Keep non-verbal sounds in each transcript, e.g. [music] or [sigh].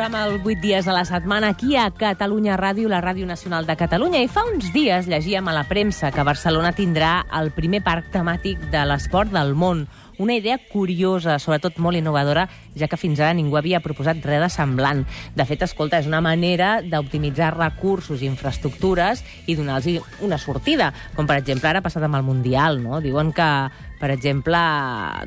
programa el 8 dies de la setmana aquí a Catalunya Ràdio, la Ràdio Nacional de Catalunya. I fa uns dies llegíem a la premsa que Barcelona tindrà el primer parc temàtic de l'esport del món. Una idea curiosa, sobretot molt innovadora, ja que fins ara ningú havia proposat res de semblant. De fet, escolta, és una manera d'optimitzar recursos i infraestructures i donar-los una sortida, com per exemple ara ha passat amb el Mundial, no? Diuen que per exemple,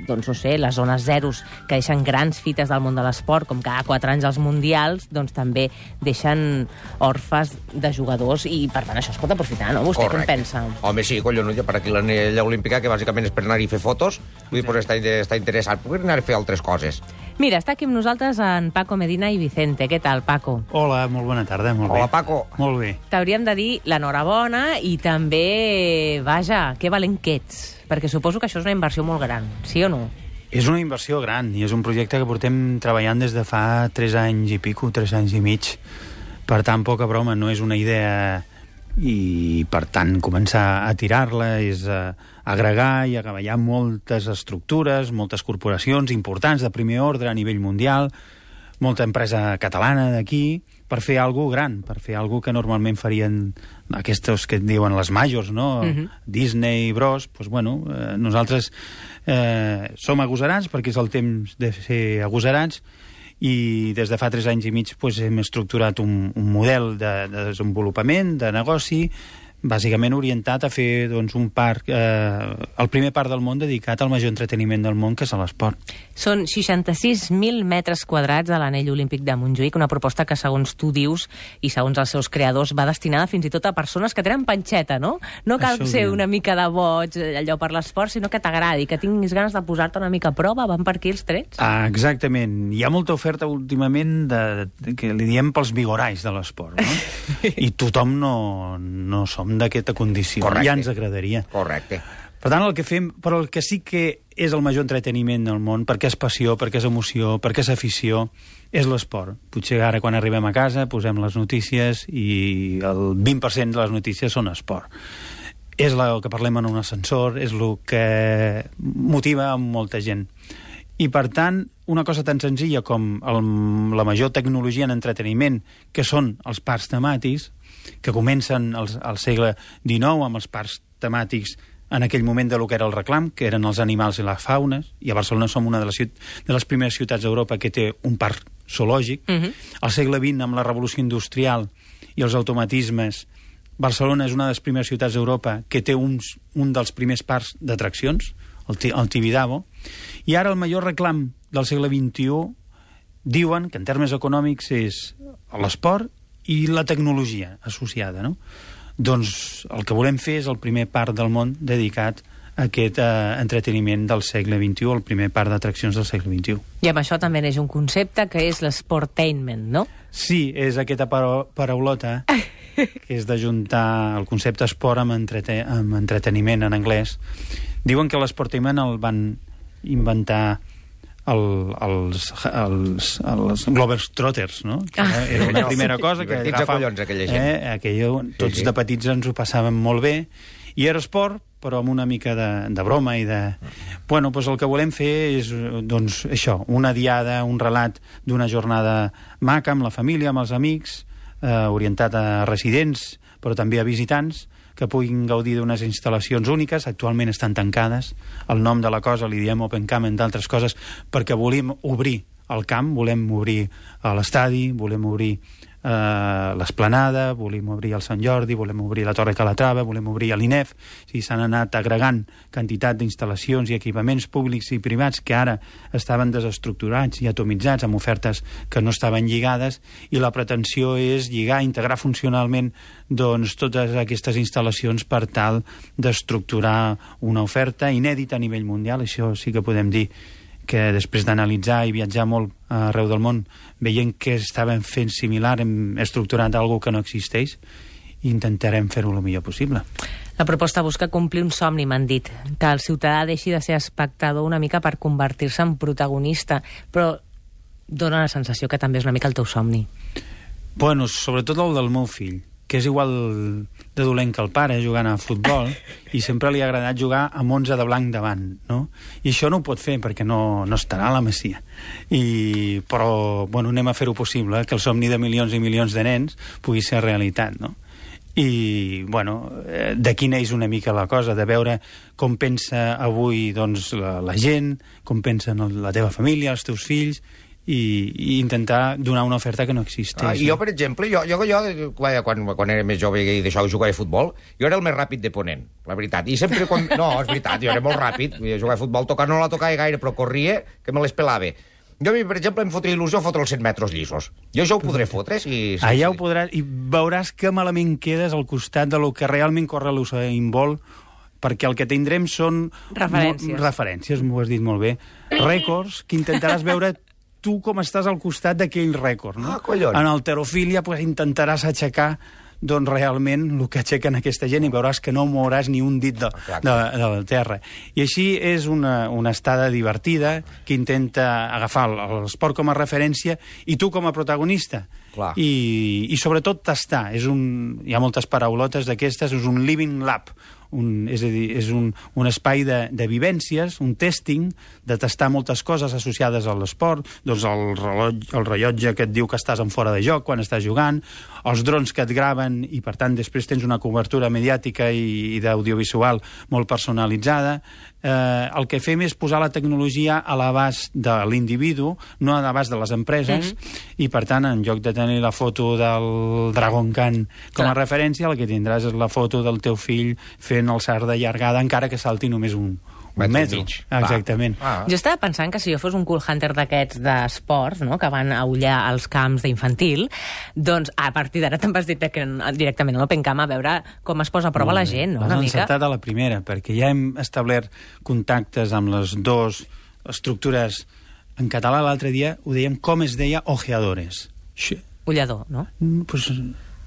doncs no sé, les zones zeros que deixen grans fites del món de l'esport, com cada quatre anys als mundials, doncs també deixen orfes de jugadors i, per tant, això es pot aprofitar, no? Vostè què en pensa? Home, sí, collonut, per aquí l'anella olímpica, que bàsicament és per anar-hi a fer fotos, vull dir, pues, està, està interessant, poder anar a fer altres coses. Mira, està aquí amb nosaltres en Paco Medina i Vicente. Què tal, Paco? Hola, molt bona tarda, molt Hola, bé. Paco. Molt bé. T'hauríem de dir l'enhorabona i també, vaja, que valent que ets, perquè suposo que això és una inversió molt gran, sí o no? És una inversió gran i és un projecte que portem treballant des de fa 3 anys i pico, 3 anys i mig. Per tant, poca broma, no és una idea i, per tant, començar a tirar-la és a agregar i agavellar moltes estructures, moltes corporacions importants de primer ordre a nivell mundial, molta empresa catalana d'aquí, per fer alguna gran, per fer alguna que normalment farien aquests que et diuen les majors, no? Uh -huh. Disney, Bros, doncs, bueno, eh, nosaltres eh, som agosarats perquè és el temps de ser agosarats i des de fa tres anys i mig doncs, hem estructurat un, un model de, de desenvolupament, de negoci, bàsicament orientat a fer doncs, un parc, eh, el primer parc del món dedicat al major entreteniment del món, que és l'esport. Són 66.000 metres quadrats a l'anell olímpic de Montjuïc, una proposta que, segons tu dius, i segons els seus creadors, va destinada fins i tot a persones que tenen panxeta, no? No cal Això ser una mica de boig, eh, allò per l'esport, sinó que t'agradi, que tinguis ganes de posar-te una mica a prova, van per aquí els trets? Ah, exactament. Hi ha molta oferta últimament de, de, que li diem pels vigorais de l'esport, no? [laughs] I tothom no, no som d'aquesta condició. Correcte. Ja ens agradaria. Correcte. Per tant, el que fem, però el que sí que és el major entreteniment del món, perquè és passió, perquè és emoció, perquè és afició, és l'esport. Potser ara, quan arribem a casa, posem les notícies i el 20% de les notícies són esport. És el que parlem en un ascensor, és el que motiva a molta gent. I, per tant, una cosa tan senzilla com el, la major tecnologia en entreteniment, que són els parcs temàtics, que comencen al, al segle XIX amb els parcs temàtics en aquell moment de lo que era el reclam, que eren els animals i les faunes, i a Barcelona som una de les, de les primeres ciutats d'Europa que té un parc zoològic. Mhm. Al segle XX, amb la revolució industrial i els automatismes, Barcelona és una de les primeres ciutats d'Europa que té uns, un dels primers parcs d'atraccions, el, el Tibidabo, i ara el major reclam del segle XXI diuen que en termes econòmics és l'esport i la tecnologia associada, no? Doncs el que volem fer és el primer parc del món dedicat a aquest eh, entreteniment del segle XXI, el primer parc d'atraccions del segle XXI. I amb això també neix un concepte que és l'esportainment, no? Sí, és aquesta paraulota [laughs] que és d'ajuntar el concepte esport amb, entrete amb entreteniment en anglès. Diuen que l'esportainment el van inventar el, els, els, els Globetrotters, no? Que Ah. era una primera cosa que Divertits a collons, aquella gent. Eh, aquella, tots Sí, sí. de petits ens ho passàvem molt bé i era esport, però amb una mica de, de broma i de... Bueno, doncs el que volem fer és, doncs, això, una diada, un relat d'una jornada maca amb la família, amb els amics, eh, orientat a residents, però també a visitants, que puguin gaudir d'unes instal·lacions úniques, actualment estan tancades. El nom de la cosa li diem Open Camp, entre altres coses, perquè volem obrir el camp, volem obrir a l'estadi, volem obrir eh, l'Esplanada, volem obrir el Sant Jordi, volem obrir la Torre Calatrava, volem obrir l'INEF. Sigui, s'han anat agregant quantitat d'instal·lacions i equipaments públics i privats que ara estaven desestructurats i atomitzats amb ofertes que no estaven lligades i la pretensió és lligar, integrar funcionalment doncs, totes aquestes instal·lacions per tal d'estructurar una oferta inèdita a nivell mundial, això sí que podem dir que després d'analitzar i viatjar molt arreu del món, veient que estàvem fent similar, hem estructurat alguna que no existeix, i intentarem fer-ho el millor possible. La proposta busca complir un somni, m'han dit, que el ciutadà deixi de ser espectador una mica per convertir-se en protagonista, però dona la sensació que també és una mica el teu somni. Bueno, sobretot el del meu fill, que és igual de dolent que el pare jugant a futbol i sempre li ha agradat jugar amb 11 de blanc davant, no? I això no ho pot fer perquè no, no estarà a la Masia. I, però, bueno, anem a fer-ho possible, que el somni de milions i milions de nens pugui ser realitat, no? i bueno, eh, d'aquí neix una mica la cosa, de veure com pensa avui doncs, la, la gent, com pensen la teva família, els teus fills, i, i intentar donar una oferta que no existeix. Ah, I jo, per exemple, jo, jo, jo quan, quan era més jove i deixava de jugar a futbol, jo era el més ràpid de Ponent, la veritat. I sempre quan... [laughs] No, és veritat, jo era molt ràpid. Jo jugava a futbol, tocar no la tocava gaire, però corria, que me les pelava. Jo, a mi, per exemple, em fotria il·lusió fotre els 100 metres llisos. Jo això ho podré fotre, si... si Allà ho podràs... I veuràs que malament quedes al costat de lo que realment corre l'Usain Bolt, perquè el que tindrem són... Referències. Referències, m'ho has dit molt bé. Rècords que intentaràs veure tu com estàs al costat d'aquell rècord, no? Ah, collons. En alterofília pues, intentaràs aixecar doncs realment el que aixequen aquesta gent i veuràs que no mouràs ni un dit de, de, de la terra. I així és una, una estada divertida que intenta agafar l'esport com a referència i tu com a protagonista. Clar. I, I sobretot tastar. És un, hi ha moltes paraulotes d'aquestes, és un living lab, un, és a dir, és un, un espai de, de vivències, un testing, de tastar moltes coses associades a l'esport, doncs el, rellotge, el rellotge que et diu que estàs en fora de joc quan estàs jugant, els drons que et graven i, per tant, després tens una cobertura mediàtica i, i d'audiovisual molt personalitzada. Eh, el que fem és posar la tecnologia a l'abast de l'individu, no a l'abast de les empreses, mm -hmm. i, per tant, en lloc de tenir la foto del Dragon Khan com a Clar. referència, el que tindràs és la foto del teu fill fent el salt de llargada, encara que salti només un, un metro. mig. Exactament. Ah. Jo estava pensant que si jo fos un cool hunter d'aquests d'esports, no?, que van a ullar als camps d'infantil, doncs a partir d'ara te'n vas dir que directament a l'Open Camp a veure com es posa a prova la gent, no?, Vas una mica. encertat a la primera, perquè ja hem establert contactes amb les dues estructures en català l'altre dia ho dèiem com es deia ojeadores. Ullador, no? mm, pues,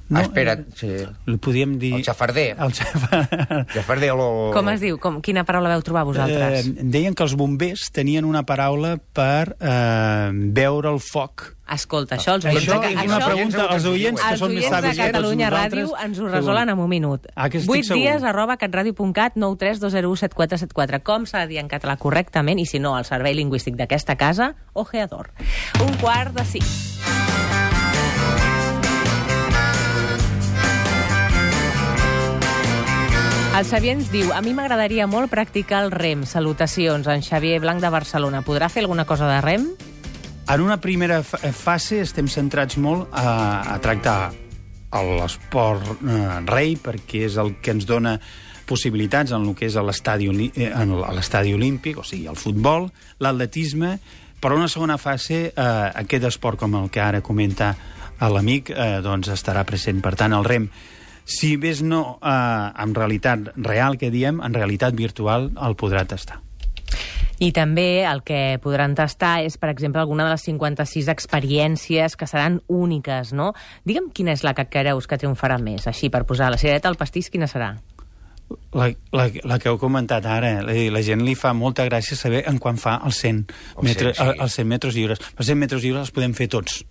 no, Ah, espera't, sí. Li podíem dir... El xafarder. El xafarder. Xafarder o... Com es diu? Com, quina paraula veu trobar vosaltres? Eh, deien que els bombers tenien una paraula per eh, veure el foc. Escolta, això els Això oients, de, és això, una això- pregunta als oients que els són més oients savis de que tots Catalunya. Ràdio ens ho resolen en un minut. Ah, que estic 8 segur. dies arroba catradio.cat 932017474. Com s'ha de dir en català correctament i si no, el servei lingüístic d'aquesta casa, ojeador. Un quart de sis. El Xavier ens diu, a mi m'agradaria molt practicar el rem. Salutacions, en Xavier Blanc de Barcelona. Podrà fer alguna cosa de rem? En una primera fa- fase estem centrats molt a, a tractar l'esport eh, rei, perquè és el que ens dona possibilitats en el que és eh, l'estadi olímpic, o sigui, el futbol, l'atletisme, però una segona fase, eh, aquest esport com el que ara comenta l'amic, eh, doncs estarà present. Per tant, el rem, si més no eh, en realitat real, que diem, en realitat virtual el podrà tastar. I també el que podran tastar és, per exemple, alguna de les 56 experiències que seran úniques, no? Digue'm quina és la que creus que triomfarà més, així, per posar la cirereta al pastís, quina serà? La, la, la que heu comentat ara, la, la gent li fa molta gràcia saber en quan fa els 100, El metres, 100, sí. els 100 metres lliures. Els 100 metres lliures els podem fer tots.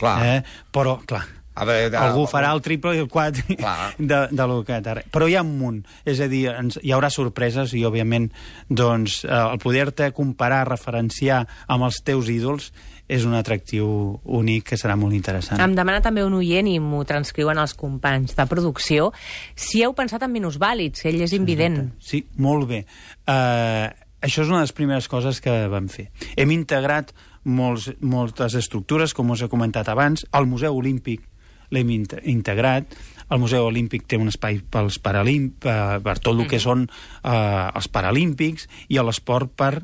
Clar. Eh? Però, clar, A veure, de- algú farà el triple i el [laughs] Clar. de, de lo que ara. Però hi ha un munt. És a dir, ens, hi haurà sorpreses i, òbviament, doncs, eh, el poder-te comparar, referenciar amb els teus ídols és un atractiu únic que serà molt interessant. Em demana també un oient, i m'ho transcriuen els companys de producció, si heu pensat en minusvàlids, que ell és invident. Sí, molt bé. Uh, això és una de les primeres coses que vam fer. Hem integrat molts, moltes estructures, com us he comentat abans. El Museu Olímpic l'hem int- integrat. El Museu Olímpic té un espai pels Paralímp, per, per tot el que són uh, els Paralímpics i l'esport per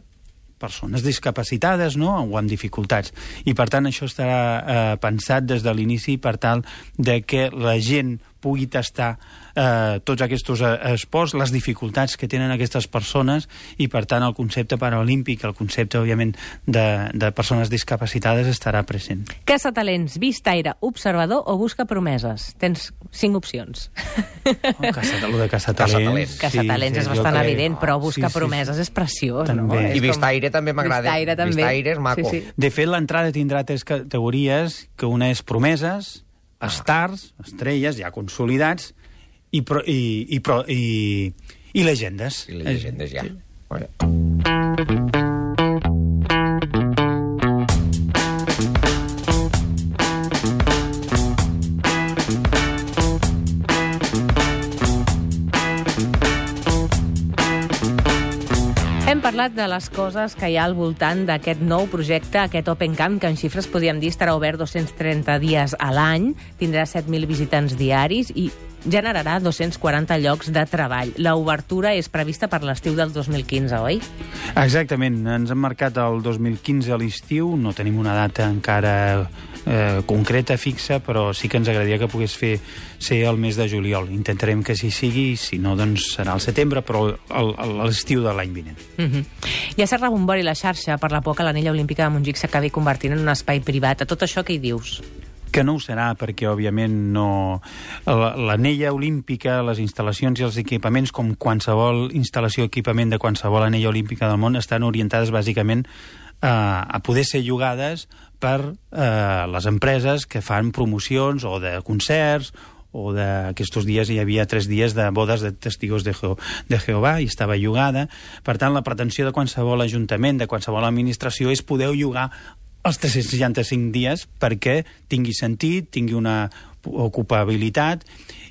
persones discapacitades no? o amb dificultats. I, per tant, això estarà eh, pensat des de l'inici per tal de que la gent pugui tastar eh, tots aquests eh, esports, les dificultats que tenen aquestes persones i, per tant, el concepte paralímpic, el concepte, òbviament, de, de persones discapacitades estarà present. Caça-talents, vistaire, observador o busca promeses? Tens cinc opcions. Oh, caça, el de Caçatalents. caçatalents. Caça-talents és jo bastant crec. evident, però busca Sí, sí, promeses és preciós. També. No? És I Vistaire també m'agrada. Vistaire també. Vistaire és maco. Sí, sí. De fet, l'entrada tindrà tres categories, que una és promeses, stars, estrelles, ja consolidats, i, pro, i, i, pro, i, i llegendes. I les llegendes, ja. Bueno. Parlat de les coses que hi ha al voltant d'aquest nou projecte, aquest Open Camp, que en xifres podríem dir estarà obert 230 dies a l'any, tindrà 7.000 visitants diaris i generarà 240 llocs de treball. L'obertura és prevista per l'estiu del 2015, oi? Exactament, ens hem marcat el 2015 a l'estiu, no tenim una data encara eh, concreta, fixa, però sí que ens agradaria que pogués fer ser el mes de juliol. Intentarem que així sigui, si no, doncs serà al setembre, però l'estiu de l'any vinent. Uh -huh. Hi ha cert rebombori a la xarxa per la por que l'anella olímpica de Montjuïc s'acabi convertint en un espai privat. A tot això què hi dius? Que no ho serà, perquè, òbviament, no... la- l'anella olímpica, les instal·lacions i els equipaments, com qualsevol instal·lació o equipament de qualsevol anella olímpica del món, estan orientades, bàsicament, a, a poder ser jugades per eh, les empreses que fan promocions o de concerts o d'aquests dies hi havia tres dies de bodes de testigos de, Jeho de Jehovà i estava llogada. Per tant, la pretensió de qualsevol ajuntament, de qualsevol administració, és poder llogar els 365 dies perquè tingui sentit, tingui una ocupabilitat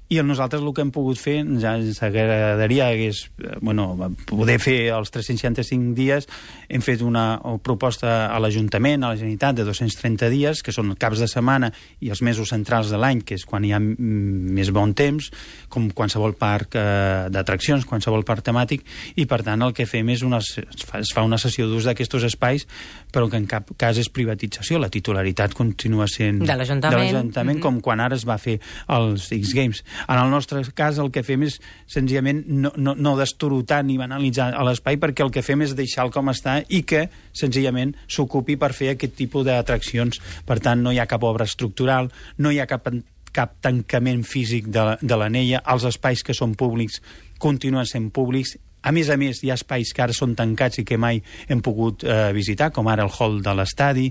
i nosaltres el que hem pogut fer ja ens agradaria hagués, eh, bueno, poder fer els 365 dies hem fet una proposta a l'Ajuntament, a la Generalitat de 230 dies que són caps de setmana i els mesos centrals de l'any que és quan hi ha mm, més bon temps com qualsevol parc eh, d'atraccions, qualsevol parc temàtic i per tant el que fem és una, es, fa, es fa una sessió d'ús d'aquests espais però que en cap cas és privatització la titularitat continua sent De l'Ajuntament. l'Ajuntament, Mhm. com quan ara es va fer els X Games. En el nostre cas el que fem és senzillament no, no, no destorotar ni banalitzar l'espai perquè el que fem és deixar-lo com està i que senzillament s'ocupi per fer aquest tipus d'atraccions. Per tant, no hi ha cap obra estructural, no hi ha cap cap tancament físic de, de l'anella, els espais que són públics continuen sent públics, a més a més, hi ha espais que ara són tancats i que mai hem pogut eh, visitar, com ara el hall de l'estadi,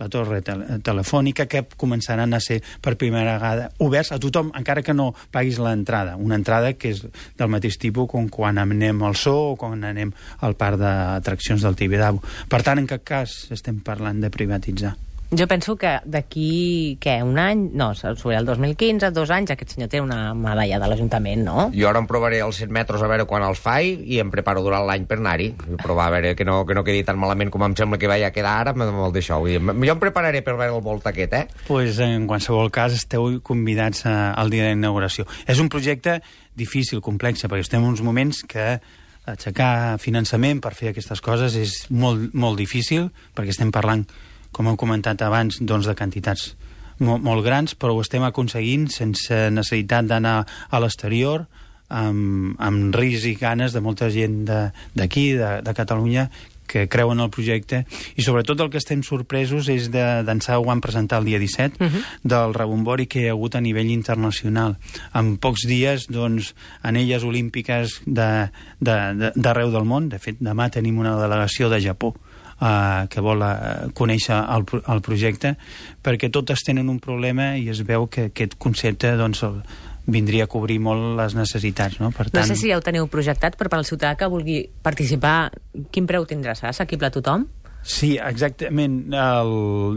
la torre tel telefònica, que començaran a ser per primera vegada oberts a tothom, encara que no paguis l'entrada. Una entrada que és del mateix tipus com quan anem al zoo o quan anem al parc d'atraccions del Tibidabo. Per tant, en cap cas estem parlant de privatitzar. Jo penso que d'aquí, què, un any? No, sobre el 2015, dos anys, aquest senyor té una medalla de l'Ajuntament, no? Jo ara em provaré els 100 metres a veure quan els faig i em preparo durant l'any per anar-hi. Provar a veure que no, que no quedi tan malament com em sembla que vaig a quedar ara, deixeu. I em- Jo em prepararé per veure el volt aquest, eh? pues, en qualsevol cas esteu convidats a, al dia d'inauguració. És un projecte difícil, complex, perquè estem en uns moments que aixecar finançament per fer aquestes coses és molt, molt difícil, perquè estem parlant, com hem comentat abans, doncs de quantitats molt, molt grans, però ho estem aconseguint sense necessitat d'anar a l'exterior, amb, amb risc i ganes de molta gent de- d'aquí, de, de Catalunya, que creuen el projecte. I sobretot el que estem sorpresos és de d'ençà ho van presentar el dia 17 uh -huh. del rebombori que hi ha hagut a nivell internacional. En pocs dies doncs anelles olímpiques de- de- de- d'arreu de, del món de fet demà tenim una delegació de Japó eh, que vol eh, conèixer el, el projecte perquè totes tenen un problema i es veu que aquest concepte doncs, el, vindria a cobrir molt les necessitats no? per No tant, sé si ja ho teniu projectat, però per al ciutadà que vulgui participar, quin preu tindrà? Serà assequible a tothom? Sí, exactament. El,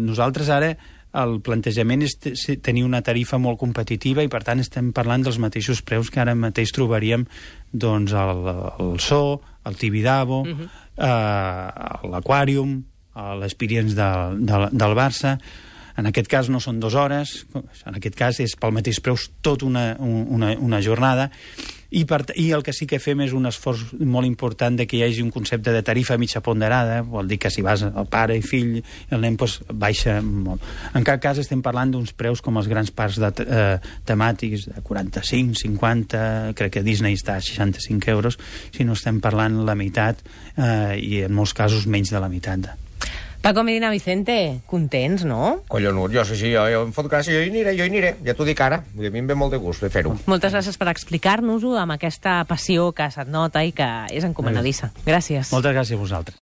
nosaltres ara el plantejament és tenir una tarifa molt competitiva i per tant estem parlant dels mateixos preus que ara mateix trobaríem doncs el, el Zoo, el Tibidabo, uh -huh. eh, l'Aquàrium, eh, l'Experience de, de, del Barça en aquest cas no són dues hores, en aquest cas és pel mateix preus tot una, una, una jornada, i, per, i el que sí que fem és un esforç molt important de que hi hagi un concepte de tarifa mitja ponderada, vol dir que si vas el pare i fill, el nen doncs, baixa molt. En cap cas estem parlant d'uns preus com els grans parcs de, eh, temàtics de 45, 50, crec que Disney està a 65 euros, sinó estem parlant la meitat eh, i en molts casos menys de la meitat. Paco Medina Vicente, contents, no? Collonut, jo sí, sí, jo, jo em fot gràcia, jo hi aniré, jo hi aniré, ja t'ho dic ara. A mi em ve molt de gust de fer-ho. Moltes gràcies per explicar-nos-ho amb aquesta passió que se't nota i que és encomanadissa. Gràcies. Moltes gràcies a vosaltres.